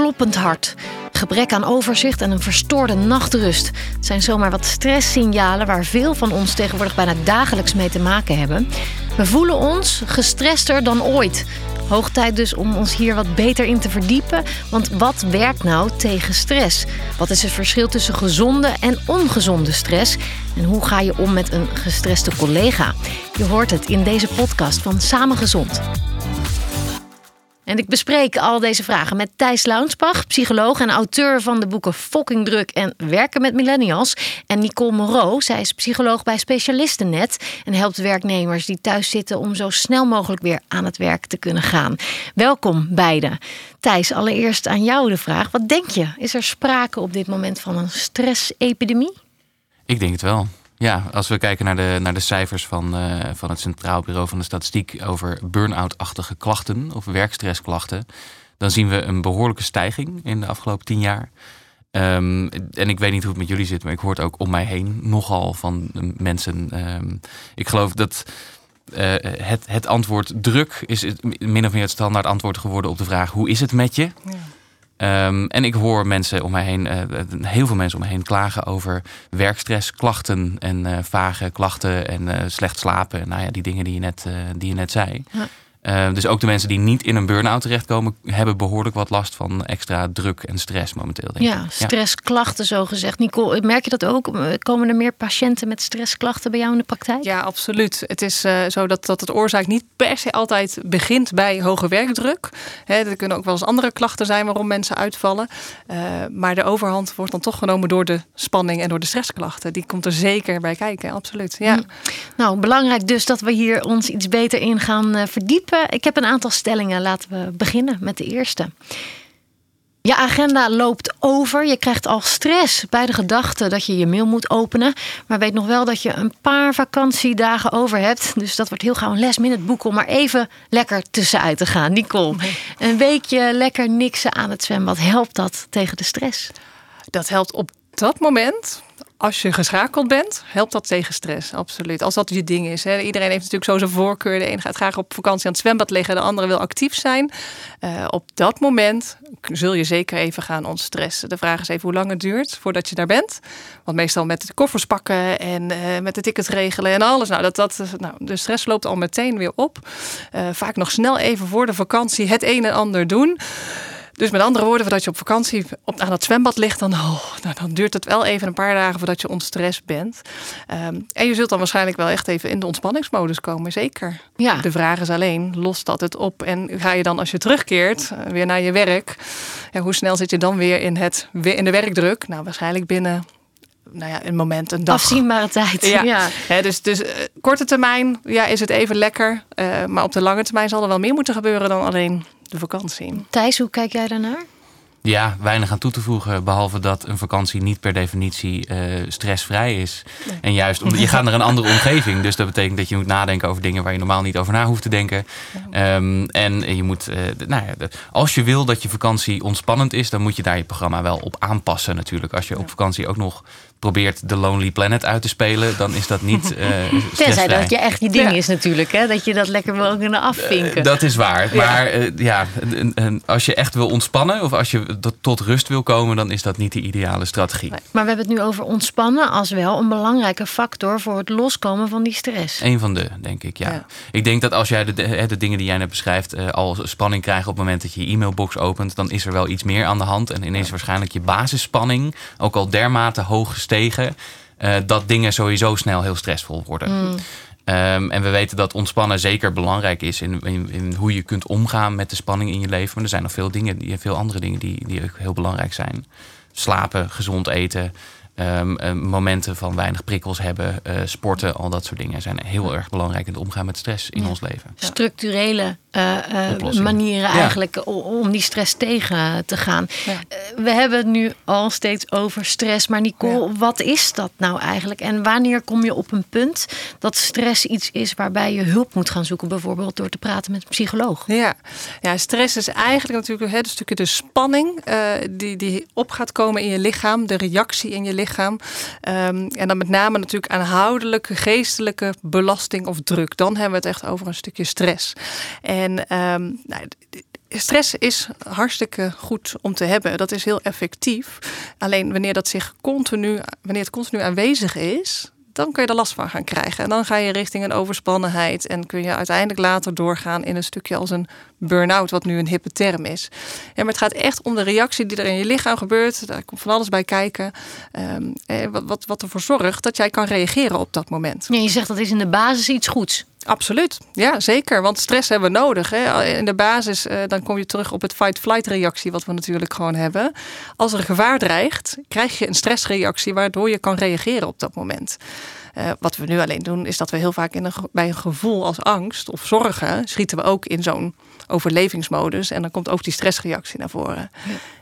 kloppend hart, gebrek aan overzicht en een verstoorde nachtrust. Het zijn zomaar wat stresssignalen waar veel van ons tegenwoordig bijna dagelijks mee te maken hebben. We voelen ons gestrester dan ooit. Hoog tijd dus om ons hier wat beter in te verdiepen. Want wat werkt nou tegen stress? Wat is het verschil tussen gezonde en ongezonde stress? En hoe ga je om met een gestreste collega? Je hoort het in deze podcast van Samen Gezond. En ik bespreek al deze vragen met Thijs Launsbach, psycholoog en auteur van de boeken Fucking Druk en Werken met Millennials. En Nicole Moreau, zij is psycholoog bij Specialistennet en helpt werknemers die thuis zitten om zo snel mogelijk weer aan het werk te kunnen gaan. Welkom beiden. Thijs, allereerst aan jou de vraag. Wat denk je? Is er sprake op dit moment van een stressepidemie? Ik denk het wel. Ja, als we kijken naar de, naar de cijfers van, uh, van het Centraal Bureau van de Statistiek over burn-out-achtige klachten of werkstressklachten, dan zien we een behoorlijke stijging in de afgelopen tien jaar. Um, en ik weet niet hoe het met jullie zit, maar ik hoor het ook om mij heen nogal van mensen. Um, ik geloof dat uh, het, het antwoord druk is min of meer het standaard antwoord geworden op de vraag: hoe is het met je? Ja. Um, en ik hoor mensen om mij heen, uh, heel veel mensen om me heen klagen over werkstress, klachten en uh, vage klachten en uh, slecht slapen. Nou ja, die dingen die je net, die je net zei. Ja. Uh, dus ook de mensen die niet in een burn-out terechtkomen, hebben behoorlijk wat last van extra druk en stress momenteel. Denk ja, stressklachten zo gezegd. Nicole, merk je dat ook? Komen er meer patiënten met stressklachten bij jou in de praktijk? Ja, absoluut. Het is uh, zo dat, dat het oorzaak niet per se altijd begint bij hoge werkdruk. He, er kunnen ook wel eens andere klachten zijn waarom mensen uitvallen. Uh, maar de overhand wordt dan toch genomen door de spanning en door de stressklachten. Die komt er zeker bij kijken, absoluut. Ja. Hm. Nou, belangrijk dus dat we hier ons iets beter in gaan verdiepen. Ik heb een aantal stellingen. Laten we beginnen met de eerste. Je agenda loopt over. Je krijgt al stress bij de gedachte dat je je mail moet openen. Maar weet nog wel dat je een paar vakantiedagen over hebt. Dus dat wordt heel gauw een last minute boek om maar even lekker tussenuit te gaan. Nicole, een weekje lekker niksen aan het zwembad. Helpt dat tegen de stress? Dat helpt op dat moment als je geschakeld bent, helpt dat tegen stress. Absoluut. Als dat je ding is. Hè. Iedereen heeft natuurlijk zo zijn voorkeur. De een gaat graag op vakantie aan het zwembad liggen. De andere wil actief zijn. Uh, op dat moment zul je zeker even gaan ontstressen. De vraag is even hoe lang het duurt voordat je daar bent. Want meestal met de koffers pakken en uh, met de tickets regelen en alles. Nou, dat, dat, nou, de stress loopt al meteen weer op. Uh, vaak nog snel even voor de vakantie het een en ander doen. Dus met andere woorden, voordat je op vakantie op, aan het zwembad ligt, dan, oh, nou, dan duurt het wel even een paar dagen voordat je ontstress bent. Um, en je zult dan waarschijnlijk wel echt even in de ontspanningsmodus komen, zeker. Ja. De vraag is alleen, lost dat het op? En ga je dan als je terugkeert uh, weer naar je werk, ja, hoe snel zit je dan weer in, het, in de werkdruk? Nou, waarschijnlijk binnen nou ja, een moment, een dag. Afzienbare tijd. Ja. ja. dus dus uh, korte termijn ja, is het even lekker. Uh, maar op de lange termijn zal er wel meer moeten gebeuren dan alleen de vakantie. Thijs, hoe kijk jij daarnaar? Ja, weinig aan toe te voegen. Behalve dat een vakantie niet per definitie uh, stressvrij is. En juist omdat je gaat naar een andere omgeving. Dus dat betekent dat je moet nadenken over dingen waar je normaal niet over na hoeft te denken. Ja. Um, en je moet, uh, nou ja, als je wil dat je vakantie ontspannend is, dan moet je daar je programma wel op aanpassen natuurlijk. Als je op vakantie ook nog probeert de Lonely Planet uit te spelen, dan is dat niet uh, Tenzij dat je echt je ding ja. is natuurlijk, hè? dat je dat lekker wil kunnen afvinken. Uh, dat is waar. Maar uh, ja, als je echt wil ontspannen of als je tot rust wil komen, dan is dat niet de ideale strategie. Nee. Maar we hebben het nu over ontspannen als wel een belangrijke factor voor het loskomen van die stress. Een van de, denk ik, ja. ja. Ik denk dat als jij de, de, de, dingen die jij net beschrijft al spanning krijgt op het moment dat je je e-mailbox opent, dan is er wel iets meer aan de hand. En ineens ja. waarschijnlijk je basisspanning ook al dermate hoog tegen. Uh, dat dingen sowieso snel heel stressvol worden. Mm. Um, en we weten dat ontspannen zeker belangrijk is in, in, in, hoe je kunt omgaan met de spanning in je leven. Maar er zijn nog veel dingen, veel andere dingen die, die ook heel belangrijk zijn. Slapen, gezond eten, um, uh, momenten van weinig prikkels hebben, uh, sporten, al dat soort dingen zijn heel erg belangrijk in het omgaan met stress in ja. ons leven. Structurele uh, manieren eigenlijk om die stress tegen te gaan. Ja. we hebben het nu al steeds over stress, maar Nicole, wat is dat nou eigenlijk? En wanneer kom je op een punt dat stress iets is waarbij je hulp moet gaan zoeken, bijvoorbeeld door te praten met een psycholoog? Ja, ja stress is eigenlijk natuurlijk het stukje de spanning die, die op gaat komen in je lichaam, de reactie in je lichaam. Um, en dan met name natuurlijk aanhoudelijke, geestelijke belasting of druk. Dan hebben we het echt over een stukje stress. En um, nou, stress is hartstikke goed om te hebben. Dat is heel effectief. Alleen wanneer dat zich continu, wanneer het continu aanwezig is, dan kun je er last van gaan krijgen. En dan ga je richting een overspannenheid en kun je uiteindelijk later doorgaan in een stukje als een burn-out, wat nu een hippe term is. Ja, maar het gaat echt om de reactie die er in je lichaam gebeurt. Daar komt van alles bij kijken. Um, wat, wat, wat ervoor zorgt dat jij kan reageren op dat moment. Ja, je zegt dat is in de basis iets goeds. Absoluut, ja zeker. Want stress hebben we nodig. Hè. In de basis, uh, dan kom je terug op het fight-flight reactie, wat we natuurlijk gewoon hebben. Als er gevaar dreigt, krijg je een stressreactie waardoor je kan reageren op dat moment. Uh, wat we nu alleen doen, is dat we heel vaak in een, bij een gevoel als angst of zorgen schieten we ook in zo'n overlevingsmodus. En dan komt ook die stressreactie naar voren.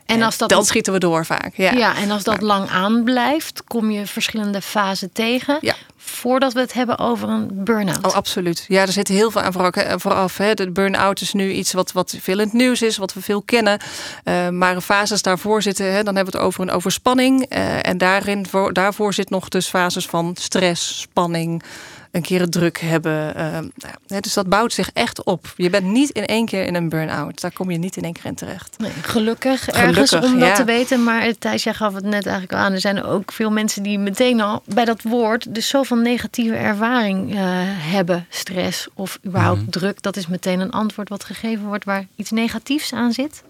En als dat dan schieten we door vaak. Ja, ja en als dat lang aanblijft, kom je verschillende fasen tegen. Ja. Voordat we het hebben over een burn-out. Oh, absoluut. Ja, er zit heel veel aan vooraf. Hè. De burn-out is nu iets wat, wat veel in het nieuws is, wat we veel kennen. Uh, maar fases daarvoor zitten, hè, dan hebben we het over een overspanning. Uh, en daarin, voor, daarvoor zit nog dus fases van stress, spanning een keer het druk hebben. Uh, dus dat bouwt zich echt op. Je bent niet in één keer in een burn-out. Daar kom je niet in één keer in terecht. Nee, gelukkig, gelukkig ergens om dat te weten. Maar Thijs, jij gaf het net eigenlijk al aan. Er zijn ook veel mensen die meteen al bij dat woord... dus zoveel negatieve ervaring uh, hebben. Stress of überhaupt mhm. druk. Dat is meteen een antwoord wat gegeven wordt... waar iets negatiefs aan zit.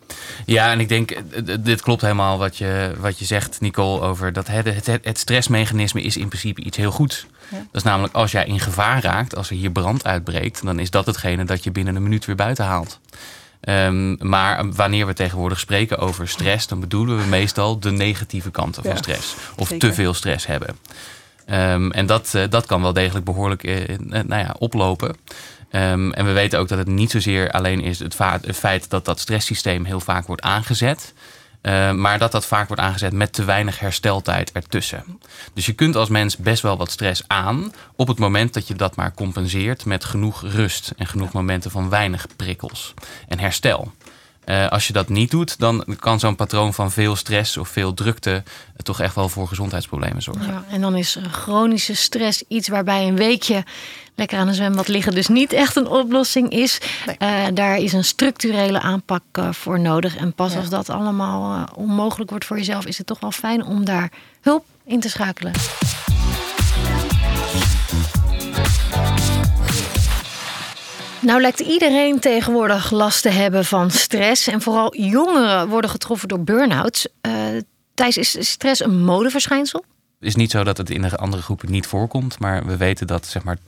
Ja, en ik denk, dit klopt helemaal wat je, wat je zegt, Nicole, over dat het, het, het stressmechanisme is in principe iets heel goeds. Dat is namelijk als jij in gevaar raakt, als er hier brand uitbreekt, dan is dat hetgene dat je binnen een minuut weer buiten haalt. Um, maar wanneer we tegenwoordig spreken over stress, dan bedoelen we meestal de negatieve kanten van stress. Of te veel stress hebben. Um, en dat, uh, dat kan wel degelijk behoorlijk uh, nou ja, oplopen. Um, en we weten ook dat het niet zozeer alleen is het, het feit dat dat stresssysteem heel vaak wordt aangezet. Uh, maar dat dat vaak wordt aangezet met te weinig hersteltijd ertussen. Dus je kunt als mens best wel wat stress aan op het moment dat je dat maar compenseert met genoeg rust en genoeg momenten van weinig prikkels en herstel. Uh, als je dat niet doet, dan kan zo'n patroon van veel stress of veel drukte toch echt wel voor gezondheidsproblemen zorgen. Ja, en dan is chronische stress iets waarbij een weekje lekker aan een zwembad liggen dus niet echt een oplossing is. Uh, daar is een structurele aanpak uh, voor nodig. En pas als dat allemaal uh, onmogelijk wordt voor jezelf, is het toch wel fijn om daar hulp in te schakelen. Nou lijkt iedereen tegenwoordig last te hebben van stress. En vooral jongeren worden getroffen door burn-outs. Thijs, is stress een modeverschijnsel? Het is niet zo dat het in de andere groepen niet voorkomt. Maar we weten dat zeg maar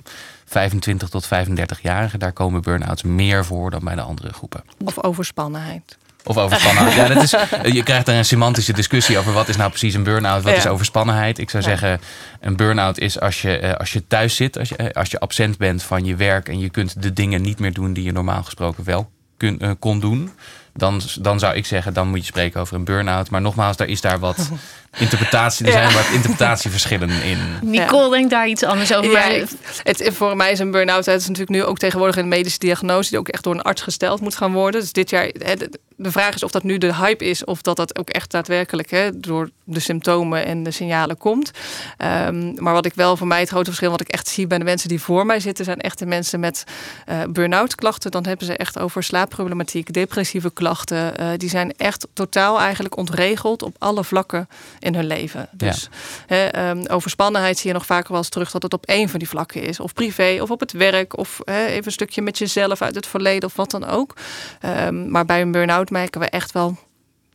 25 tot 35-jarigen, daar komen burn-outs meer voor dan bij de andere groepen. Of overspannenheid. Of overspannenheid. ja, dat is, je krijgt daar een semantische discussie over wat is nou precies een burn-out, wat is overspannenheid. Ik zou zeggen, een burn-out is als je, eh, als je thuis zit, als je, eh, als je absent bent van je werk en je kunt de dingen niet meer doen die je normaal gesproken wel kun, uh, kon doen dan, dan zou ik zeggen, dan moet je spreken over een burn-out. Maar nogmaals, daar is daar wat interpretatie, er zijn wat interpretatieverschillen in. Nicole ja. denkt daar iets anders over. Ja, het, voor mij is een burn-out, het is natuurlijk nu ook tegenwoordig een medische diagnose die ook echt door een arts gesteld moet gaan worden. Dus dit jaar, de vraag is of dat nu de hype is of dat dat ook echt daadwerkelijk hè, door de symptomen en de signalen komt. Um, maar wat ik wel voor mij het grote verschil, wat ik echt zie bij de mensen die voor mij zitten, zijn echt de mensen met uh, burn-out klachten. Dan hebben ze echt over slaapproblematiek, depressieve klachten. Uh, die zijn echt totaal eigenlijk ontregeld op alle vlakken in hun leven. Dus ja. um, overspannenheid zie je nog vaker wel eens terug dat het op één van die vlakken is. Of privé, of op het werk, of even een stukje met jezelf uit het verleden of wat dan ook. Um, maar bij een burn-out merken we echt wel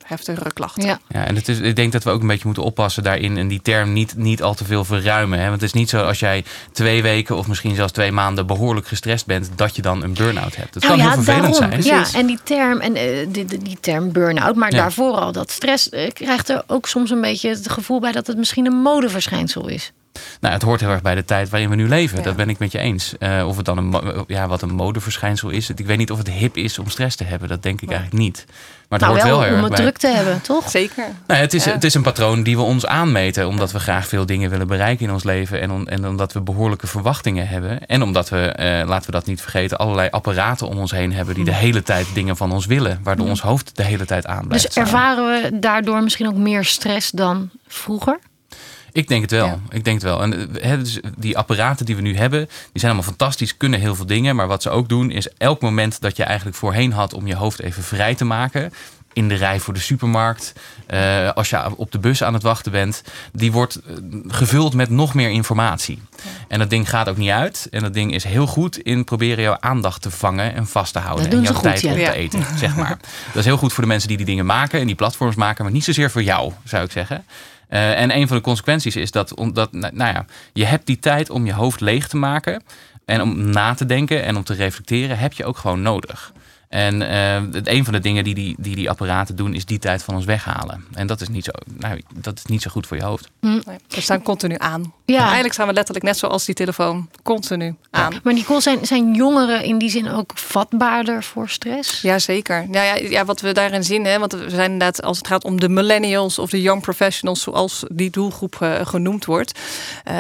heftigere klachten. Ja. ja, en het is, ik denk dat we ook een beetje moeten oppassen daarin en die term niet, niet al te veel verruimen. Hè? Want het is niet zo als jij twee weken of misschien zelfs twee maanden behoorlijk gestrest bent, dat je dan een burn-out hebt. Het nou kan heel vervelend zijn. Ja, en die term, en, uh, die, die, term burn-out, maar daarvoor al dat stress, uh, krijgt er ook soms een beetje het gevoel bij dat het misschien een modeverschijnsel is. Nou, het hoort heel erg bij de tijd waarin we nu leven. Dat ben ik met je eens. Uh, of het dan een, ja, wat een modeverschijnsel is. Ik weet niet of het hip is om stress te hebben. Dat denk ik eigenlijk niet. Maar het nou, hoort wel, wel om het druk te hebben, toch? Zeker. Nou, het, is, het is een patroon die we ons aanmeten. Omdat we graag veel dingen willen bereiken in ons leven. En, en omdat we behoorlijke verwachtingen hebben. En omdat we, uh, laten we dat niet vergeten, allerlei apparaten om ons heen hebben. die de hele tijd dingen van ons willen. Waardoor ons hoofd de hele tijd aan blijft. Dus ervaren we daardoor misschien ook meer stress dan vroeger? Ik denk het wel. Ik denk het wel. En he, dus die apparaten die we nu hebben, die zijn allemaal fantastisch, kunnen heel veel dingen. Maar wat ze ook doen, is elk moment dat je eigenlijk voorheen had om je hoofd even vrij te maken, in de rij voor de supermarkt, uh, als je op de bus aan het wachten bent, die wordt eh, gevuld met nog meer informatie. En dat ding gaat ook niet uit. En dat ding is heel goed in proberen jouw aandacht te vangen en vast te houden. en jouw goed, tijd ja. op te eten, zeg maar. Dat is heel goed voor de mensen die die dingen maken en die platforms maken, maar niet zozeer voor jou, zou ik zeggen. Uh, en een van de consequenties is dat, omdat, nou ja, je hebt die tijd om je hoofd leeg te maken. En om na te denken en om te reflecteren, heb je ook gewoon nodig. En uh, een van de dingen die die, die die apparaten doen, is die tijd van ons weghalen. En dat is niet zo, nou, dat is niet zo goed voor je hoofd. Hm. Nee, we staan continu aan. Ja. Eigenlijk staan we letterlijk net zoals die telefoon, continu aan. Maar Nicole, zijn, zijn jongeren in die zin ook vatbaarder voor stress? Jazeker. Ja, ja, ja, wat we daarin zien, hè, want we zijn inderdaad, als het gaat om de millennials of de young professionals, zoals die doelgroep uh, genoemd wordt.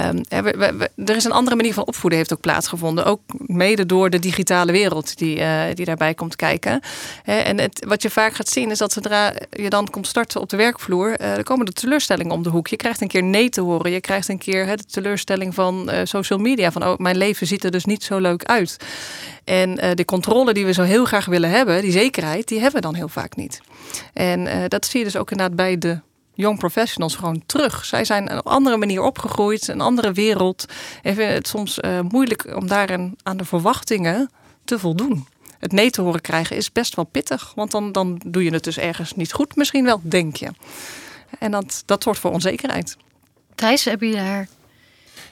Um, we, er is een andere manier van opvoeden, heeft ook plaatsgevonden. Ook mede door de digitale wereld die, uh, die daarbij komt kijken. En het, wat je vaak gaat zien is dat zodra je dan komt starten op de werkvloer, uh, er komen de teleurstellingen om de hoek. Je krijgt een keer nee te horen. Je krijgt een keer de teleurstelling van uh, social media. Van oh, mijn leven ziet er dus niet zo leuk uit. En uh, de controle die we zo heel graag willen hebben, die zekerheid, die hebben we dan heel vaak niet. En dat zie je dus ook inderdaad bij de young professionals gewoon terug. Zij zijn op een andere manier opgegroeid, een andere wereld. En vinden het soms moeilijk om daarin aan de verwachtingen te voldoen het nee te horen krijgen is best wel pittig. Want dan, dan doe je het dus ergens niet goed. Misschien wel, denk je. En dat, dat zorgt voor onzekerheid. Thijs, heb je daar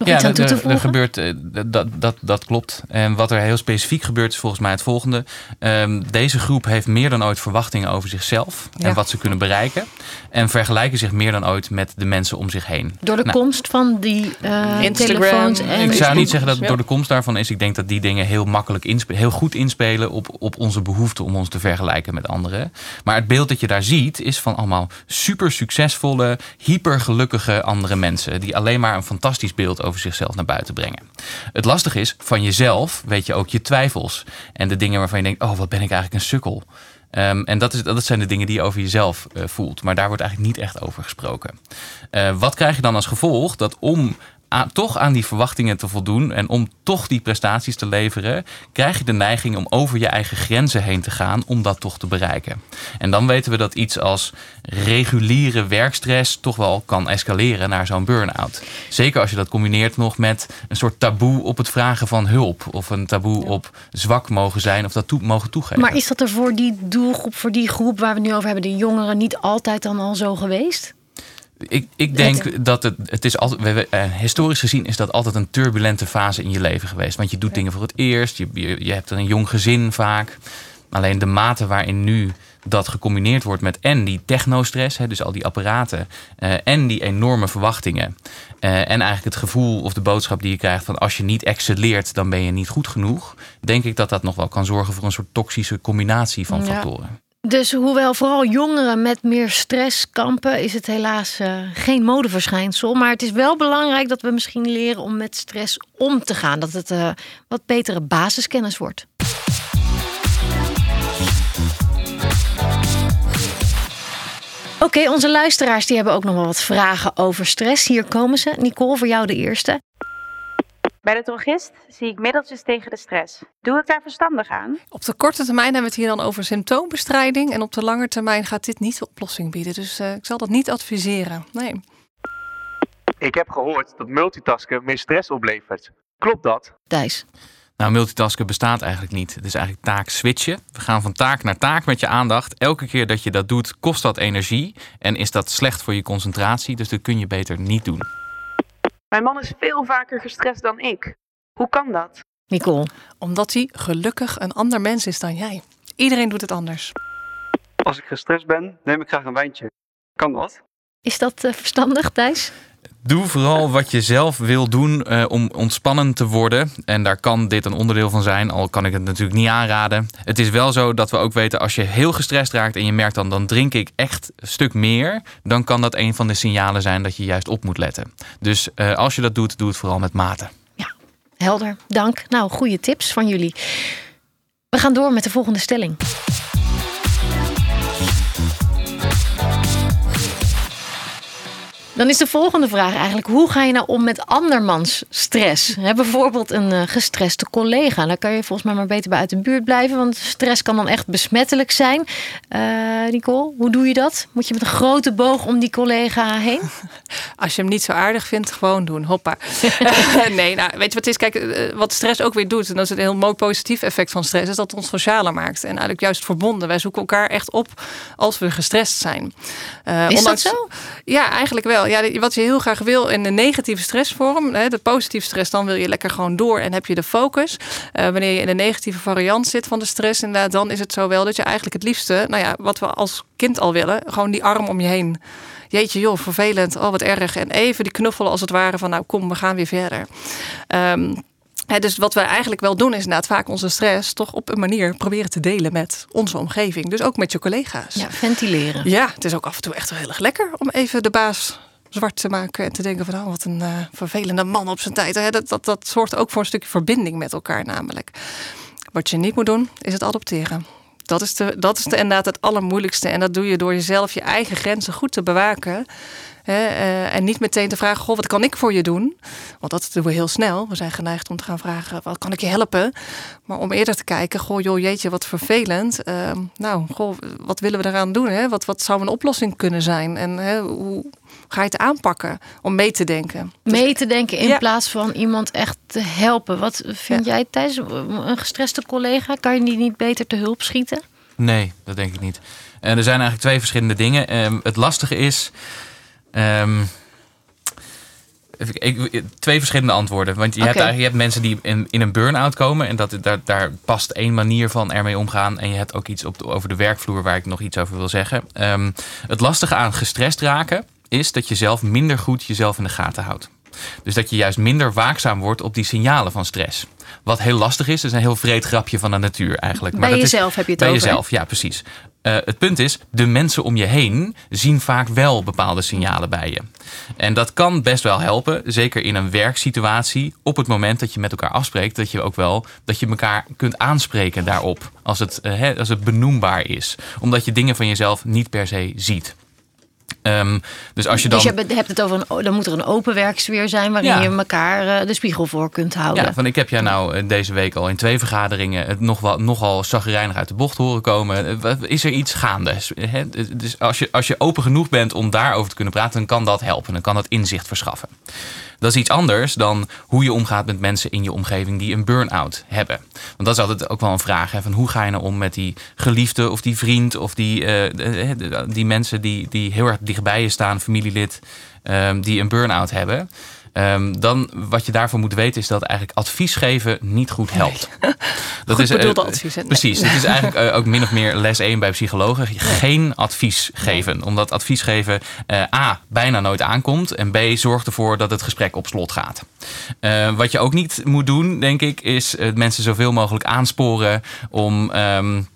ja, Er gebeurt, eh, dat, dat, dat klopt. En wat er heel specifiek gebeurt is volgens mij het volgende. Ehm, deze groep heeft meer dan ooit verwachtingen over zichzelf en wat ze kunnen bereiken. En vergelijken zich meer dan ooit met de mensen om zich heen. Door de nou, komst van die uh, telefoons en... Ik zou niet zeggen dat het door de komst daarvan is. Ik denk dat die dingen heel makkelijk, inspelen, heel goed inspelen op, op onze behoefte om ons te vergelijken met anderen. Maar het beeld dat je daar ziet is van allemaal super succesvolle, hypergelukkige andere mensen. Die alleen maar een fantastisch beeld over zichzelf naar buiten brengen. Het lastige is, van jezelf weet je ook je twijfels. En de dingen waarvan je denkt, oh wat ben ik eigenlijk een sukkel. Um, en dat, is, dat zijn de dingen die je over jezelf uh, voelt. Maar daar wordt eigenlijk niet echt over gesproken. Uh, wat krijg je dan als gevolg? Dat om toch aan die verwachtingen te voldoen en om toch die prestaties te leveren, krijg je de neiging om over je eigen grenzen heen te gaan om dat toch te bereiken. En dan weten we dat iets als reguliere werkstress toch wel kan escaleren naar zo'n burn-out. Zeker als je dat combineert nog met een soort taboe op het vragen van hulp of een taboe op zwak mogen zijn of dat toe, mogen toegeven. Maar is dat er voor die doelgroep, voor die groep waar we het nu over hebben, de jongeren, niet altijd dan al zo geweest? Ik, ik denk dat het, het is altijd, uh, historisch gezien is dat altijd een turbulente fase in je leven geweest. Want je doet dingen voor het eerst, je, je, je hebt een jong gezin vaak. Alleen de mate waarin nu dat gecombineerd wordt met en die technostress, hè, dus al die apparaten, uh, en die enorme verwachtingen. Uh, en eigenlijk het gevoel of de boodschap die je krijgt van als je niet excelleert, dan ben je niet goed genoeg. Denk ik dat dat nog wel kan zorgen voor een soort toxische combinatie van factoren. Dus hoewel vooral jongeren met meer stress kampen, is het helaas uh, geen modeverschijnsel. Maar het is wel belangrijk dat we misschien leren om met stress om te gaan. Dat het uh, wat betere basiskennis wordt. Oké, onze luisteraars die hebben ook nog wel wat vragen over stress. Hier komen ze. Nicole, voor jou de eerste. Bij de drogist zie ik middeltjes tegen de stress. Doe ik daar verstandig aan? Op de korte termijn hebben we het hier dan over symptoombestrijding. En op de lange termijn gaat dit niet de oplossing bieden. Dus uh, ik zal dat niet adviseren. Nee. Ik heb gehoord dat multitasken meer stress oplevert. Klopt dat? Thijs. Nou, multitasken bestaat eigenlijk niet. Het is eigenlijk taak switchen. We gaan van taak naar taak met je aandacht. Elke keer dat je dat doet, kost dat energie. En is dat slecht voor je concentratie. Dus dat kun je beter niet doen. Mijn man is veel vaker gestrest dan ik. Hoe kan dat? Nicole. Omdat hij gelukkig een ander mens is dan jij. Iedereen doet het anders. Als ik gestrest ben, neem ik graag een wijntje. Kan dat? Is dat uh, verstandig, Thijs? Doe vooral wat je zelf wil doen uh, om ontspannen te worden. En daar kan dit een onderdeel van zijn, al kan ik het natuurlijk niet aanraden. Het is wel zo dat we ook weten, als je heel gestrest raakt en je merkt dan, dan drink ik echt een stuk meer. Dan kan dat een van de signalen zijn dat je juist op moet letten. Dus uh, als je dat doet, doe het vooral met mate. Ja, helder. Dank. Nou, goede tips van jullie. We gaan door met de volgende stelling. Dan is de volgende vraag eigenlijk: hoe ga je nou om met andermans stress? He, bijvoorbeeld een uh, gestreste collega. Daar kan je volgens mij maar beter bij uit de buurt blijven, want stress kan dan echt besmettelijk zijn. Uh, Nicole, hoe doe je dat? Moet je met een grote boog om die collega heen? Als je hem niet zo aardig vindt, gewoon doen. Hoppa. nee, nou, weet je wat is? Kijk, eh, wat stress ook weer doet, en dat is een heel mooi positief effect van stress, is dat het ons socialer maakt. En eigenlijk juist verbonden. Wij zoeken elkaar echt op als we gestrest zijn. Uh, is ondanks, dat zo? Ja, eigenlijk wel. Ja, wat je heel graag wil in de negatieve stressvorm, hè, de positieve stress, dan wil je lekker gewoon door en heb je de focus. Uh, wanneer je in de negatieve variant zit van de stress, inderdaad, dan is het zo wel dat je eigenlijk het liefste, nou ja, wat we als kind al willen, gewoon die arm om je heen jeetje joh, vervelend, oh wat erg. En even die knuffelen als het ware van nou kom, we gaan weer verder. Um, dus wat we eigenlijk wel doen is inderdaad vaak onze stress toch op een manier proberen te delen met onze omgeving. Dus ook met je collega's. Ja, ventileren. Ja, het is ook af en toe echt wel heel erg lekker om even de baas zwart te maken en te denken van oh, wat een uh, vervelende man op zijn tijd. Dat, dat, dat zorgt ook voor een stukje verbinding met elkaar namelijk. Wat je niet moet doen, is het adopteren. Dat is, de, dat is de, inderdaad het allermoeilijkste. En dat doe je door jezelf je eigen grenzen goed te bewaken. Hè, uh, en niet meteen te vragen, goh, wat kan ik voor je doen? Want dat doen we heel snel. We zijn geneigd om te gaan vragen, wat kan ik je helpen? Maar om eerder te kijken, goh, joh, jeetje, wat vervelend. Uh, nou, goh, wat willen we eraan doen? Hè? Wat, wat zou een oplossing kunnen zijn? En hè, hoe ga je het aanpakken om mee te denken? Mee te denken in plaats van iemand echt te helpen. Wat vind jij tijdens een gestreste collega? Kan je die niet beter te hulp schieten? Nee, dat denk ik niet. En er zijn eigenlijk twee verschillende dingen. Um, het lastige is Um, ik, twee verschillende antwoorden. Want je, hebt, je hebt mensen die in, in een burn-out komen. En dat, daar, daar past één manier van ermee omgaan. En je hebt ook iets op over de werkvloer waar ik nog iets over wil zeggen. Um, het lastige aan gestrest raken is dat je zelf minder goed jezelf in de gaten houdt. Dus dat je juist minder waakzaam wordt op die signalen van stress. Wat heel lastig is, is een heel vreed grapje van de natuur eigenlijk. Maar bij jezelf heb je het bij over. Bij jezelf, ja precies. Uh, het punt is, de mensen om je heen zien vaak wel bepaalde signalen bij je. En dat kan best wel helpen, zeker in een werksituatie. Op het moment dat je met elkaar afspreekt, dat je ook wel dat je elkaar kunt aanspreken daarop. Als het, uh, als het benoembaar is. Omdat je dingen van jezelf niet per se ziet. Um, dus als je dan. Dus je hebt het over een, dan moet er een open werksfeer zijn waarin je elkaar uh, de spiegel voor kunt houden. Ja, van ik heb jij nou uh, deze week al in twee vergaderingen het nog wel, nogal zagrijnig uit de bocht horen komen. Uh, is er iets gaande? He, dus als je, als je open genoeg bent om daarover te kunnen praten, dan kan dat helpen. Dan kan dat inzicht verschaffen. Dat is iets anders dan hoe je omgaat met mensen in je omgeving die een burn-out hebben. Want dat is altijd ook wel een vraag. Hè, van hoe ga je nou om met die geliefde of die vriend of die, uh, die mensen die, die heel erg dichtbij je staan, familielid, um, die een burn-out hebben. Um, dan wat je daarvoor moet weten is dat eigenlijk advies geven niet goed helpt. Nee. Dat goed is uh, advies. Nee. Precies. Het is eigenlijk uh, ook min of meer les 1 bij psychologen. Geen advies geven. Omdat advies geven uh, A, bijna nooit aankomt. En B, zorgt ervoor dat het gesprek op slot gaat. wat je ook niet moet doen, denk ik, is mensen zoveel mogelijk aansporen om... Um,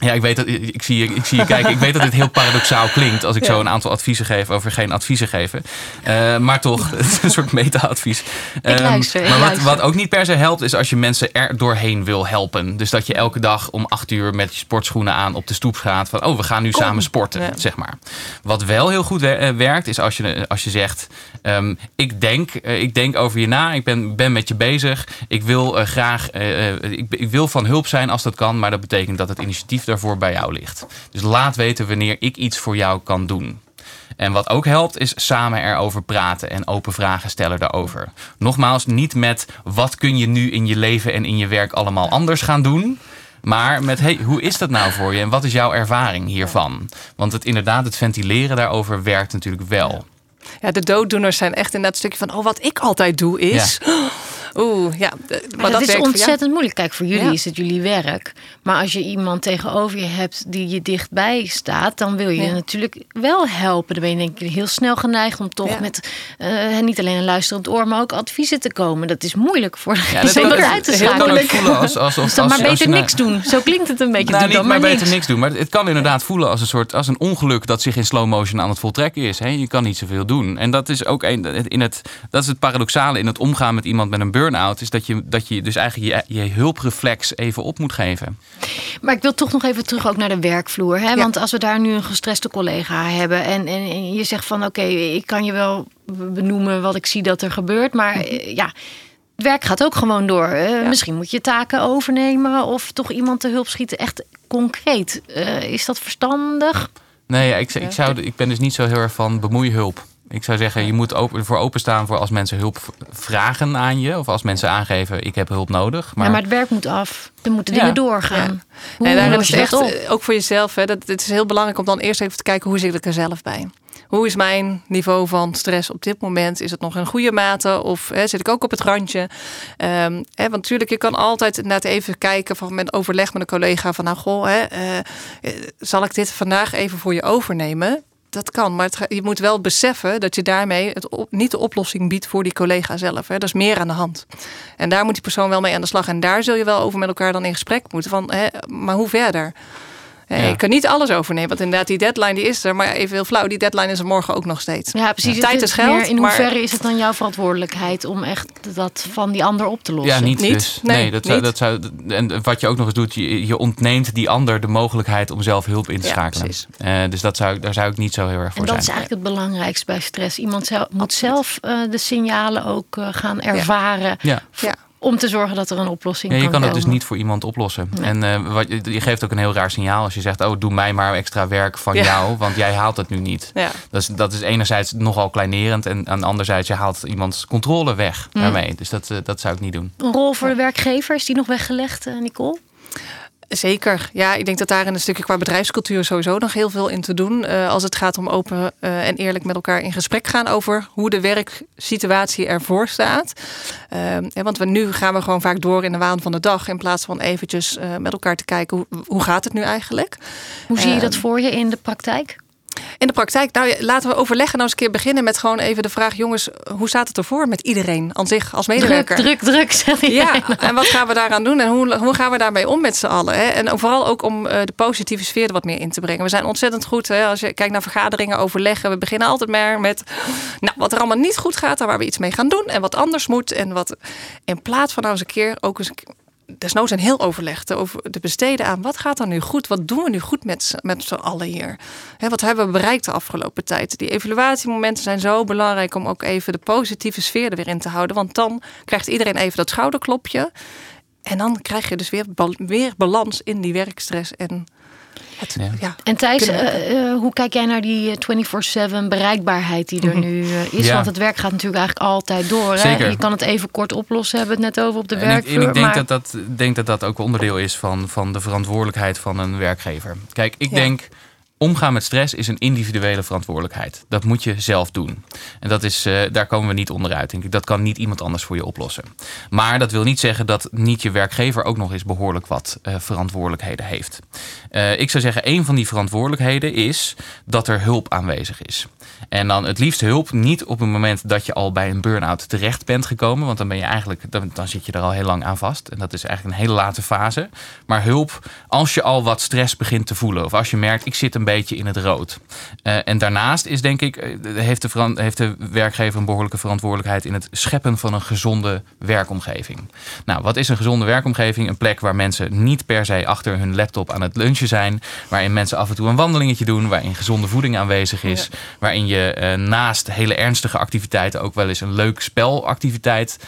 ja, ik weet dat ik zie je, ik zie je kijken. Ik weet dat dit heel paradoxaal klinkt als ik zo een aantal adviezen geef over geen adviezen geven. Uh, maar toch, het is een soort meta-advies. Um, luister, maar wat, wat, ook niet per se helpt, is als je mensen er doorheen wil helpen. Dus dat je elke dag om acht uur met je sportschoenen aan op de stoep gaat. Van oh, we gaan nu Kom. samen sporten, ja. zeg maar. Wat wel heel goed werkt, is als je, als je zegt: um, ik, denk, uh, ik denk over je na, ik ben, ben met je bezig. Ik wil uh, graag, ik, ik wil van hulp zijn als dat kan, maar dat betekent dat het initiatief daarvoor bij jou ligt. Dus laat weten wanneer ik iets voor jou kan doen. En wat ook helpt, is samen erover praten en open vragen stellen daarover. Nogmaals, niet met wat kun je nu in je leven en in je werk allemaal anders gaan doen. Maar met hey, hoe is dat nou voor je en wat is jouw ervaring hiervan? Want het inderdaad, het ventileren daarover werkt natuurlijk wel. Ja, de dooddoeners zijn echt in dat stukje van: oh, wat ik altijd doe is. Ja. Oeh, ja. Maar, dat, is ontzettend moeilijk. Kijk, voor jullie ja. is het jullie werk. Maar als je iemand tegenover je hebt die je dichtbij staat, dan wil je ja. natuurlijk wel helpen. Dan ben je denk ik heel snel geneigd om toch ja. met uh, niet alleen een luisterend oor, maar ook adviezen te komen. Dat is moeilijk voor ja, dat zeker uit te schakelen. voelen als, als, dus dan maar beter niks doen. Zo klinkt het een beetje. Nou, niet dan maar, maar beter niks. doen. Maar het kan inderdaad voelen als een soort als een ongeluk dat zich in slow motion aan het voltrekken is. He, je kan niet zoveel doen. En dat is ook een, in het, dat is het paradoxale in het omgaan met iemand met een burn burn-out is dat je, dat je dus eigenlijk je, je hulpreflex even op moet geven. Maar ik wil toch nog even terug ook naar de werkvloer. Hè? Ja. Want als we daar nu een gestreste collega hebben en, en, en je zegt van oké, ik kan je wel benoemen wat ik zie dat er gebeurt, maar eh, ja. Het werk gaat ook gewoon door. Eh, Misschien moet je taken overnemen of toch iemand te hulp schieten. Echt concreet. Eh, is dat verstandig? Nee, ik, ik, zou, ik ben dus niet zo heel erg van bemoeihulp. Ik zou zeggen, je moet open, ervoor openstaan voor als mensen hulp vragen aan je. Of als mensen aangeven, ik heb hulp nodig. Maar, Maar, maar het werk moet af. Er moeten Ja. dingen doorgaan. Hoe en daar is je het echt, op? eh, ook voor jezelf, hè, dat, het is heel belangrijk om dan eerst even te kijken hoe zit ik er zelf bij. Hoe is mijn niveau van stress op dit moment? Is het nog in goede mate of hè, zit ik ook op het randje? Ehm, hè, want natuurlijk, je kan altijd inderdaad even kijken van met overleg met een collega van nou goh, hè, eh, eh, zal ik dit vandaag even voor je overnemen? Dat kan, maar je moet wel beseffen dat je daarmee het niet de oplossing biedt voor die collega zelf. Hè. Dat is meer aan de hand. En daar moet die persoon wel mee aan de slag. En daar zul je wel over met elkaar dan in gesprek moeten. Van, hè, maar hoe verder? Ja. Je kan niet alles overnemen, want inderdaad, die deadline die is er. Maar even heel flauw, die deadline is er morgen ook nog steeds. Ja, precies. Tijd is geld, meer In maar- hoeverre is het dan jouw verantwoordelijkheid om echt dat van die ander op te lossen? ja, niet, Niet? dus. Nee, Nee, dat zou, niet. dat zou, en wat je ook nog eens doet, je, je ontneemt die ander de mogelijkheid om zelf hulp in te Ja, schakelen. precies. Eh, dus dat zou, ik- daar zou ik niet zo heel erg voor En dat zijn. is eigenlijk het belangrijkste bij stress. Iemand zelf, moet zelf eh, de signalen ook eh, gaan ervaren. Ja. Om te zorgen dat er een oplossing Ja, je kan kan het dus niet voor iemand oplossen. En eh, wat, je je geeft ook een heel raar signaal als je zegt: Oh, doe mij maar extra werk van Ja. jou, want jij haalt het nu niet. Ja. Dat is, dat is enerzijds nogal kleinerend en, en anderzijds je haalt iemands controle weg daarmee. Dus dat, eh, dat zou ik niet doen. Een rol voor de werkgever, is die nog weggelegd, eh, Nicole? Zeker. Ja, ik denk dat daar in een stukje qua bedrijfscultuur sowieso nog heel veel in te doen. eh, als het gaat om open eh, en eerlijk met elkaar in gesprek gaan over hoe de werksituatie ervoor staat. Ehm, hè, want we, nu gaan we gewoon vaak door in de waan van de dag. In plaats van eventjes eh, met elkaar te kijken hoe, hoe gaat het nu eigenlijk. Hoe zie je dat Ehm, voor je in de praktijk? In de praktijk, nou laten we overleggen nou eens een keer beginnen met gewoon even de vraag: jongens, hoe staat het ervoor met iedereen aan zich als medewerker? druk, druk, zeg je. Ja, en wat gaan we daaraan doen en hoe, hoe gaan we daarmee om met z'n allen? Hè? En vooral ook om eh, de positieve sfeer er wat meer in te brengen. We zijn ontzettend goed hè? als je kijkt naar vergaderingen, overleggen. We beginnen altijd maar met nou, wat er allemaal niet goed gaat en waar we iets mee gaan doen en wat anders moet. En wat in plaats van nou eens een keer ook eens een desnoods een heel overleg te over te besteden aan wat gaat er nu goed? Wat doen we nu goed met, met z'n allen hier? Hè, wat hebben we bereikt de afgelopen tijd? Die evaluatiemomenten zijn zo belangrijk om ook even de positieve sfeer er weer in te houden. Want dan krijgt iedereen even dat schouderklopje. En dan krijg je dus weer, weer balans in die werkstress. En het, Ja. ja. En Thijs, eh, eh, hoe kijk jij naar die eh, 24-7 bereikbaarheid die er nu eh, is? Ja. Want het werk gaat natuurlijk eigenlijk altijd door. Hè? Zeker. Je kan het even kort oplossen, hebben we het net over op de En werkvloer. en ik denk, maar dat dat, denk dat dat ook onderdeel is van, van de verantwoordelijkheid van een werkgever. Kijk, ik Ja. denk. Omgaan met stress is een individuele verantwoordelijkheid. Dat moet je zelf doen. En dat is, eh, daar komen we niet onderuit, denk ik. Dat kan niet iemand anders voor je oplossen. Maar dat wil niet zeggen dat niet je werkgever ook nog eens behoorlijk wat eh, verantwoordelijkheden heeft. Eh, ik zou zeggen, een van die verantwoordelijkheden is dat er hulp aanwezig is. En dan het liefst hulp niet op het moment dat je al bij een burn-out terecht bent gekomen. Want dan ben je eigenlijk, dan, dan zit je er al heel lang aan vast. En dat is eigenlijk een hele late fase. Maar hulp als je al wat stress begint te voelen. Of als je merkt, ik zit een beetje in het rood. Eh, en daarnaast is denk ik, eh, heeft de, heeft de werkgever een behoorlijke verantwoordelijkheid in het scheppen van een gezonde werkomgeving. Nou, wat is een gezonde werkomgeving? Een plek waar mensen niet per se achter hun laptop aan het lunchen zijn. Waarin mensen af en toe een wandelingetje doen. Waarin gezonde voeding aanwezig is. Waarin je eh, naast hele ernstige activiteiten ook wel eens een leuk spelactiviteit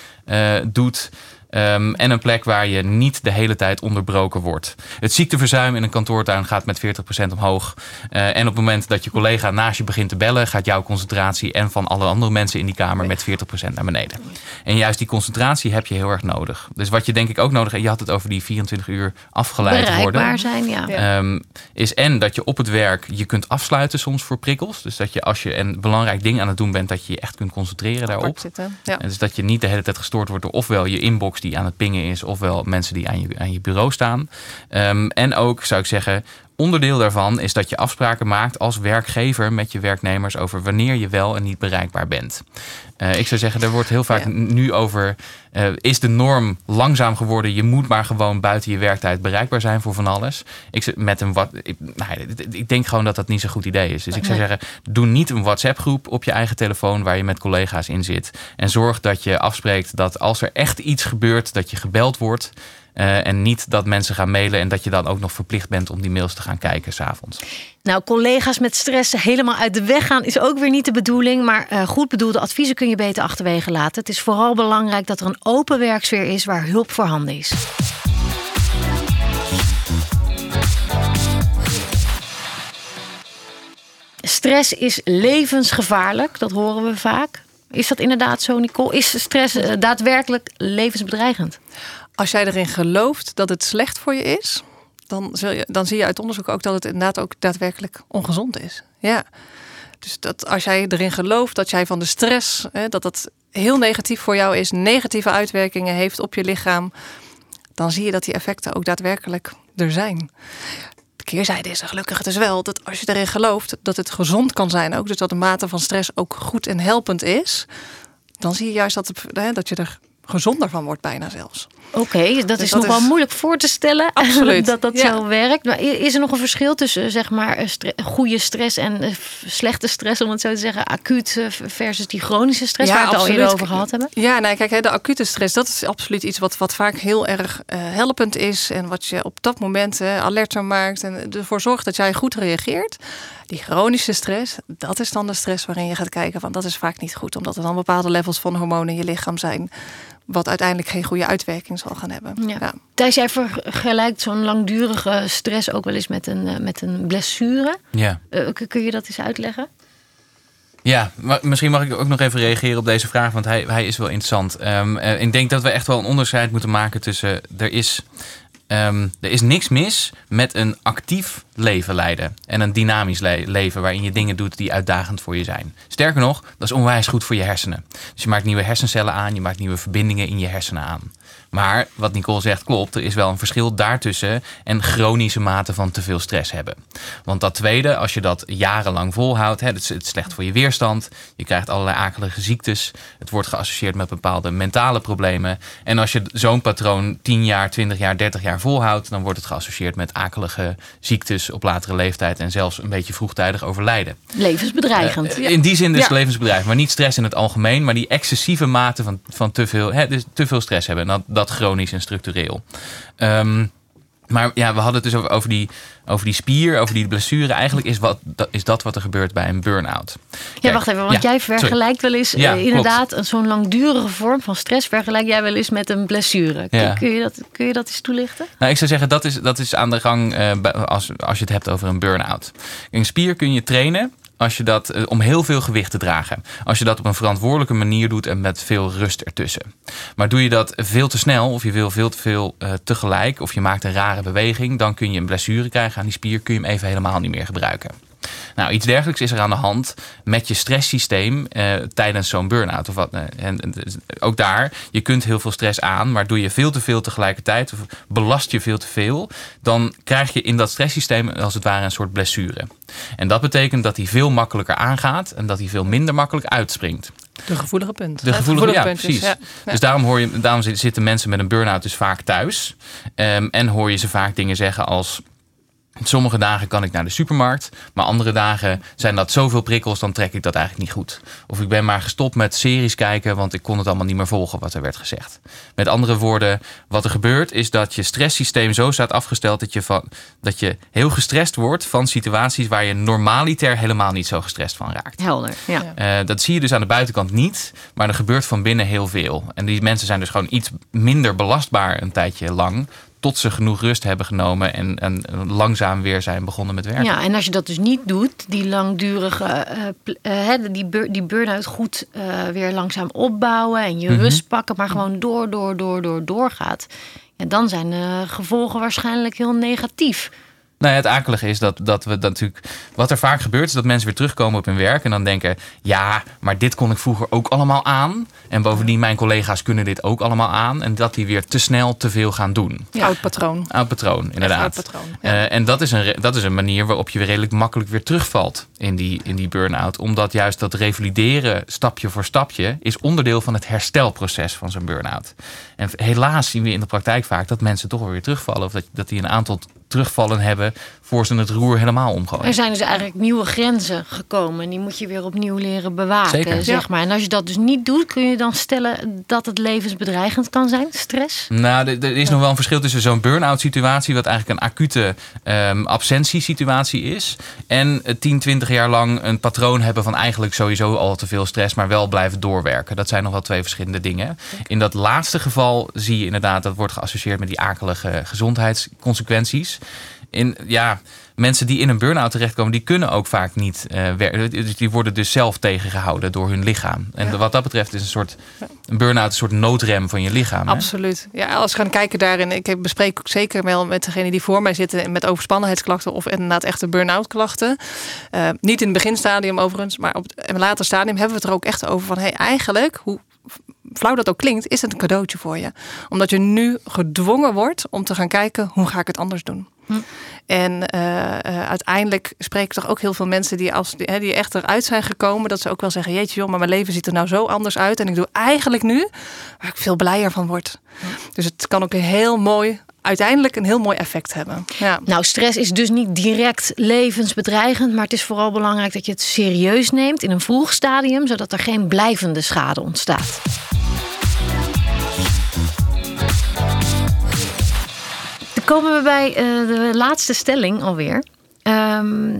doet. Ehm, en een plek waar je niet de hele tijd onderbroken wordt. Het ziekteverzuim in een kantoortuin gaat met 40% omhoog. Eh, en op het moment dat je collega naast je begint te bellen, gaat jouw concentratie en van alle andere mensen in die kamer met 40% naar beneden. En juist die concentratie heb je heel erg nodig. Dus wat je denk ik ook nodig hebt, je had het over die 24 uur afgeleid worden. zijn, ja. Ehm, is en dat je op het werk je kunt afsluiten soms voor prikkels. Dus dat je als je een belangrijk ding aan het doen bent, dat je je echt kunt concentreren daarop. Apart zitten. Ja. En dus dat je niet de hele tijd gestoord wordt door ofwel je inbox die aan het pingen is, ofwel mensen die aan je, aan je bureau staan. Ehm, en ook zou ik zeggen, onderdeel daarvan is dat je afspraken maakt als werkgever met je werknemers over wanneer je wel en niet bereikbaar bent. Uh, ik zou zeggen, er wordt heel vaak Ja. nu over. eh, is de norm langzaam geworden? Je moet maar gewoon buiten je werktijd bereikbaar zijn voor van alles. Ik, zeg, met een wat, ik, nou, ik- denk gewoon dat dat niet zo'n goed idee is. Dus ik zou zeggen, doe niet een WhatsApp-groep op je eigen telefoon waar je met collega's in zit. En zorg dat je afspreekt dat als er echt iets gebeurt, dat je gebeld wordt. Eh, en niet dat mensen gaan mailen en dat je dan ook nog verplicht bent om die mails te gaan kijken s'avonds. Nou, collega's met stress helemaal uit de weg gaan is ook weer niet de bedoeling. Maar eh, goed bedoelde adviezen kun je beter achterwege laten. Het is vooral belangrijk dat er een open werksfeer is waar hulp voorhanden is. Stress is levensgevaarlijk, dat horen we vaak. Is dat inderdaad zo, Nicole? Is stress eh, daadwerkelijk levensbedreigend? Als jij erin gelooft dat het slecht voor je is, dan, je, dan zie je uit onderzoek ook dat het inderdaad ook daadwerkelijk ongezond is. Ja. Dus dat als jij erin gelooft dat jij van de stress, hè, dat dat heel negatief voor jou is, negatieve uitwerkingen heeft op je lichaam, dan zie je dat die effecten ook daadwerkelijk er zijn. De keerzijde is er gelukkig dus wel dat als je erin gelooft dat het gezond kan zijn ook, dus dat de mate van stress ook goed en helpend is, dan zie je juist dat, hè, dat je er gezonder van wordt bijna zelfs. Oké, dat is dat nog wel moeilijk voor te stellen Absoluut, dat dat ja. zo werkt. Maar is er nog een verschil tussen eh, zeg maar eh, stre- goede stress en eh, slechte stress, om het zo te zeggen, acuut versus die chronische stress Ja, waar we het al eerder over gehad hebben? Ja, nee, kijk, de acute stress, dat is absoluut iets wat, wat vaak heel erg helpend is. En wat je op dat moment alerter maakt en ervoor zorgt dat jij goed reageert. Die chronische stress, dat is dan de stress waarin je gaat kijken van dat is vaak niet goed. Omdat er dan bepaalde levels van hormonen in je lichaam zijn. Wat uiteindelijk geen goede uitwerking zal gaan hebben. Ja. Thijs, jij vergelijkt zo'n langdurige stress ook wel eens met een, eh, met een blessure. Ja. Eh, kun je dat eens uitleggen? Ja, maar misschien mag ik ook nog even reageren op deze vraag, want hij, hij is wel interessant. Ehm, eh, ik denk dat we echt wel een onderscheid moeten maken tussen. Er is, ehm, er is niks mis met een actief leven leiden en een dynamisch le- leven waarin je dingen doet die uitdagend voor je zijn. Sterker nog, dat is onwijs goed voor je hersenen. Dus je maakt nieuwe hersencellen aan, je maakt nieuwe verbindingen in je hersenen aan. Maar wat Nicole zegt klopt, er is wel een verschil daartussen en chronische mate van te veel stress hebben. Want dat tweede, als je dat jarenlang volhoudt, hè, het is het is slecht voor je weerstand. Je krijgt allerlei akelige ziektes. Het wordt geassocieerd met bepaalde mentale problemen. En als je zo'n patroon 10 jaar, 20 jaar, 30 jaar volhoudt, dan wordt het geassocieerd met akelige ziektes op latere leeftijd en zelfs een beetje vroegtijdig overlijden. Levensbedreigend. Eh, In die zin Ja. het levensbedrijf, maar niet stress in het algemeen, maar die excessieve mate van, van te, veel, hè, dus te veel stress hebben. En dat, dat chronisch en structureel. Ehm, maar ja, we hadden het dus over, over, die, over die spier, over die blessure. Eigenlijk is, wat, dat, is dat wat er gebeurt bij een burn-out. Ja, wacht even, want ja, jij sorry. vergelijkt wel eens Ja, eh, inderdaad een zo'n langdurige vorm van stress vergelijk jij wel eens met een blessure. Kun, Ja. kun je, dat, kun je dat eens toelichten? Nou, ik zou zeggen, dat is, dat is aan de gang eh, als, als je het hebt over een burn-out. Een spier kun je trainen als je dat, eh, om heel veel gewicht te dragen. Als je dat op een verantwoordelijke manier doet en met veel rust ertussen. Maar doe je dat veel te snel of je wil veel te veel eh, tegelijk... of je maakt een rare beweging, dan kun je een blessure krijgen aan die spier... kun je hem even helemaal niet meer gebruiken. Nou, iets dergelijks is er aan de hand met je stresssysteem eh, tijdens zo'n burn-out. Of wat, eh, en, en dus ook daar, je kunt heel veel stress aan, maar doe je veel te veel tegelijkertijd of belast je veel te veel, dan krijg je in dat stresssysteem als het ware een soort blessure. En dat betekent dat hij veel makkelijker aangaat en dat hij veel minder makkelijk uitspringt. De gevoelige punt. De gevoelige, ja, puntjes, precies. ja. Ja. Dus daarom, hoor je, daarom zitten mensen met een burn-out dus vaak thuis. Ehm, en hoor je ze vaak dingen zeggen als... Sommige dagen kan ik naar de supermarkt, maar andere dagen zijn dat zoveel prikkels, dan trek ik dat eigenlijk niet goed. Of ik ben maar gestopt met series kijken, want ik kon het allemaal niet meer volgen wat er werd gezegd. Met andere woorden, wat er gebeurt is dat je stresssysteem zo staat afgesteld dat je, van, dat je heel gestrest wordt van situaties waar je normaliter helemaal niet zo gestrest van raakt. Helder, ja. Ja. Eh, dat zie je dus aan de buitenkant niet, maar er gebeurt van binnen heel veel. En die mensen zijn dus gewoon iets minder belastbaar een tijdje lang, tot ze genoeg rust hebben genomen en, en langzaam weer zijn begonnen met werken. Ja, en als je dat dus niet doet, die langdurige, hè, die, bur- die burn-out goed eh, weer langzaam opbouwen en je Mhm. rust pakken, maar gewoon door, door, door, door, doorgaat. Ja, dan zijn de gevolgen waarschijnlijk heel negatief. Nou ja, het akelige is dat, dat we dat natuurlijk. Wat er vaak gebeurt, is dat mensen weer terugkomen op hun werk. En dan denken: ja, maar dit kon ik vroeger ook allemaal aan. En bovendien, mijn collega's kunnen dit ook allemaal aan. En dat die weer te snel te veel gaan doen. Ja. Oud patroon. Oud patroon, inderdaad. Oud patroon, ja. Uh, en dat is, een, dat is een manier waarop je weer redelijk makkelijk weer terugvalt in die, in die burn-out. Omdat juist dat revalideren stapje voor stapje is onderdeel van het herstelproces van zo'n burn-out. En helaas zien we in de praktijk vaak dat mensen toch weer terugvallen. Of dat, dat die een aantal terugvallen hebben voor ze het roer helemaal omgooien. Er zijn dus eigenlijk nieuwe grenzen gekomen. En die moet je weer opnieuw leren bewaken. Zeker. Zeg Ja. maar. En als je dat dus niet doet, kun je dan stellen dat het levensbedreigend kan zijn? Stress? Nou, er- er is nog wel een verschil tussen zo'n burn-out situatie, wat eigenlijk een acute ehm absentiesituatie is, en eh, 10, 20 jaar lang een patroon hebben van eigenlijk sowieso al te veel stress, maar wel blijven doorwerken. Dat zijn nog wel twee verschillende dingen. In dat laatste geval zie je inderdaad, dat wordt geassocieerd met die akelige gezondheidsconsequenties. In, ja, mensen die in een burn-out terechtkomen, die kunnen ook vaak niet eh, werken. Dus Die worden dus zelf tegengehouden door hun lichaam. En wat dat betreft is een soort een burn-out een soort noodrem van je lichaam. hè? Absoluut. Ja, als we gaan kijken daarin, ik bespreek ook zeker wel met degene die voor mij zitten met overspannenheidsklachten of inderdaad echte burn-out klachten. Eh, niet in het beginstadium overigens, maar op het later stadium hebben we het er ook echt over van hey, eigenlijk, hoe flauw dat ook klinkt, is het een cadeautje voor je. Omdat je nu gedwongen wordt om te gaan kijken hoe ga ik het anders doen. En eh, eh, uiteindelijk spreek ik toch ook heel veel mensen die, als, die, hè, die echt eruit zijn gekomen, dat ze ook wel zeggen: Jeetje, joh, maar mijn leven ziet er nou zo anders uit. En ik doe eigenlijk nu waar ik veel blijer van word. Dus het kan ook een heel mooi, uiteindelijk een heel mooi effect hebben. Ja. Nou, stress is dus niet direct levensbedreigend, maar het is vooral belangrijk dat je het serieus neemt in een vroeg stadium, zodat er geen blijvende schade ontstaat. Komen we bij eh, de laatste stelling alweer. Ehm,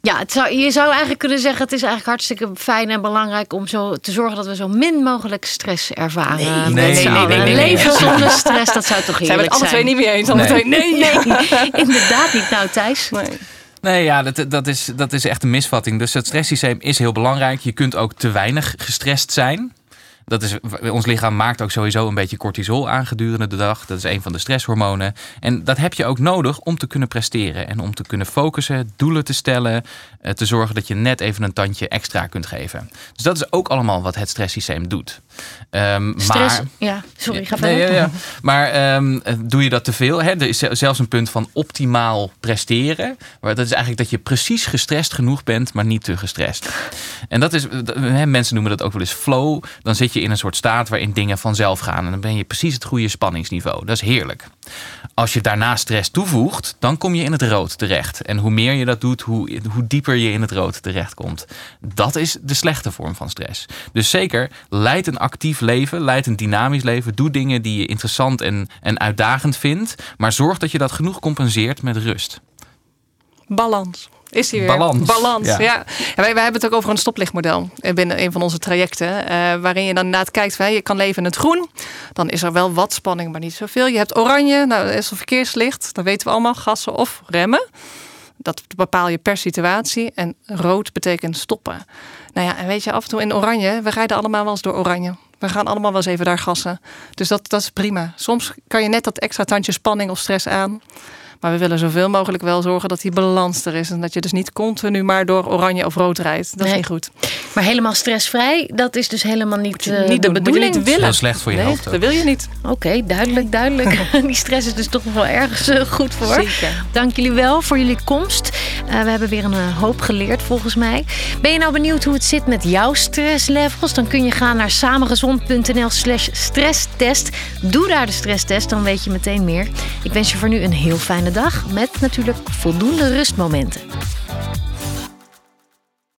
ja, het zou, je zou eigenlijk kunnen zeggen: het is eigenlijk hartstikke fijn en belangrijk om zo te zorgen dat we zo min mogelijk stress ervaren. Nee, nee, nee, allen. nee, nee, Een nee. leven zonder stress, dat zou toch Zijn we heerlijk het alle twee zijn? niet meer eens? Alle Nee. twee, nee. Nee, inderdaad niet. Nou, Thijs. Nee. Nee, ja, dat, dat, is, dat is echt een misvatting. Dus het stresssysteem is heel belangrijk. Je kunt ook te weinig gestrest zijn. Dat is, ons lichaam maakt ook sowieso een beetje cortisol aan gedurende de dag. Dat is een van de stresshormonen. En dat heb je ook nodig om te kunnen presteren. En om te kunnen focussen, doelen te stellen. eh, Te zorgen dat je net even een tandje extra kunt geven. Dus dat is ook allemaal wat het stresssysteem doet. Ehm, Stress. maar, Ja, sorry, ga Nee, verder. ja, ja. Maar ehm, doe je dat te veel? Hè? Er is zelfs een punt van optimaal presteren. Maar dat is eigenlijk dat je precies gestrest genoeg bent, maar niet te gestrest. En dat is, dat- hè, mensen noemen dat ook wel eens flow. Dan zit je in een soort staat waarin dingen vanzelf gaan. En dan ben je precies het goede spanningsniveau. Dat is heerlijk. Als je daarna stress toevoegt, dan kom je in het rood terecht. En hoe meer je dat doet, hoe, hoe dieper je in het rood terechtkomt. Dat is de slechte vorm van stress. Dus zeker, leid een actief leven, leid een dynamisch leven. Doe dingen die je interessant en, en uitdagend vindt. Maar zorg dat je dat genoeg compenseert met rust. Balans. Is die weer? Balans, Balans, ja. wij, wij hebben het ook over een stoplichtmodel eh, binnen een van onze trajecten. eh, waarin je dan inderdaad kijkt, van, je kan leven in het groen. Dan is er wel wat spanning, maar niet zoveel. Je hebt oranje, nou, dat is een verkeerslicht. Dat weten we allemaal, gassen of remmen. Dat bepaal je per situatie. En rood betekent stoppen. Nou ja, en weet je, af en toe in oranje, we rijden allemaal wel eens door oranje. We gaan allemaal wel eens even daar gassen. Dus dat, dat is prima. Soms kan je net dat extra tandje spanning of stress aan. Maar we willen zoveel mogelijk wel zorgen dat die balans er is. En dat je dus niet continu maar door oranje of rood rijdt. Dat Nee. is niet goed. Maar helemaal stressvrij, dat is dus helemaal niet, je eh, niet de doen, moet je bedoeling. niet willen. Slecht voor je nee, hoofd. dat wil je niet. Oké, duidelijk, duidelijk. Die stress is dus toch nog wel ergens eh, goed voor. Zeker. Dank jullie wel voor jullie komst. Eh, we hebben weer een hoop geleerd volgens mij. Ben je nou benieuwd hoe het zit met jouw stresslevels? Dan kun je gaan naar samengezond.nl slash stresstest. Doe daar de stresstest, dan weet je meteen meer. Ik wens je voor nu een heel fijne dag met natuurlijk voldoende rustmomenten.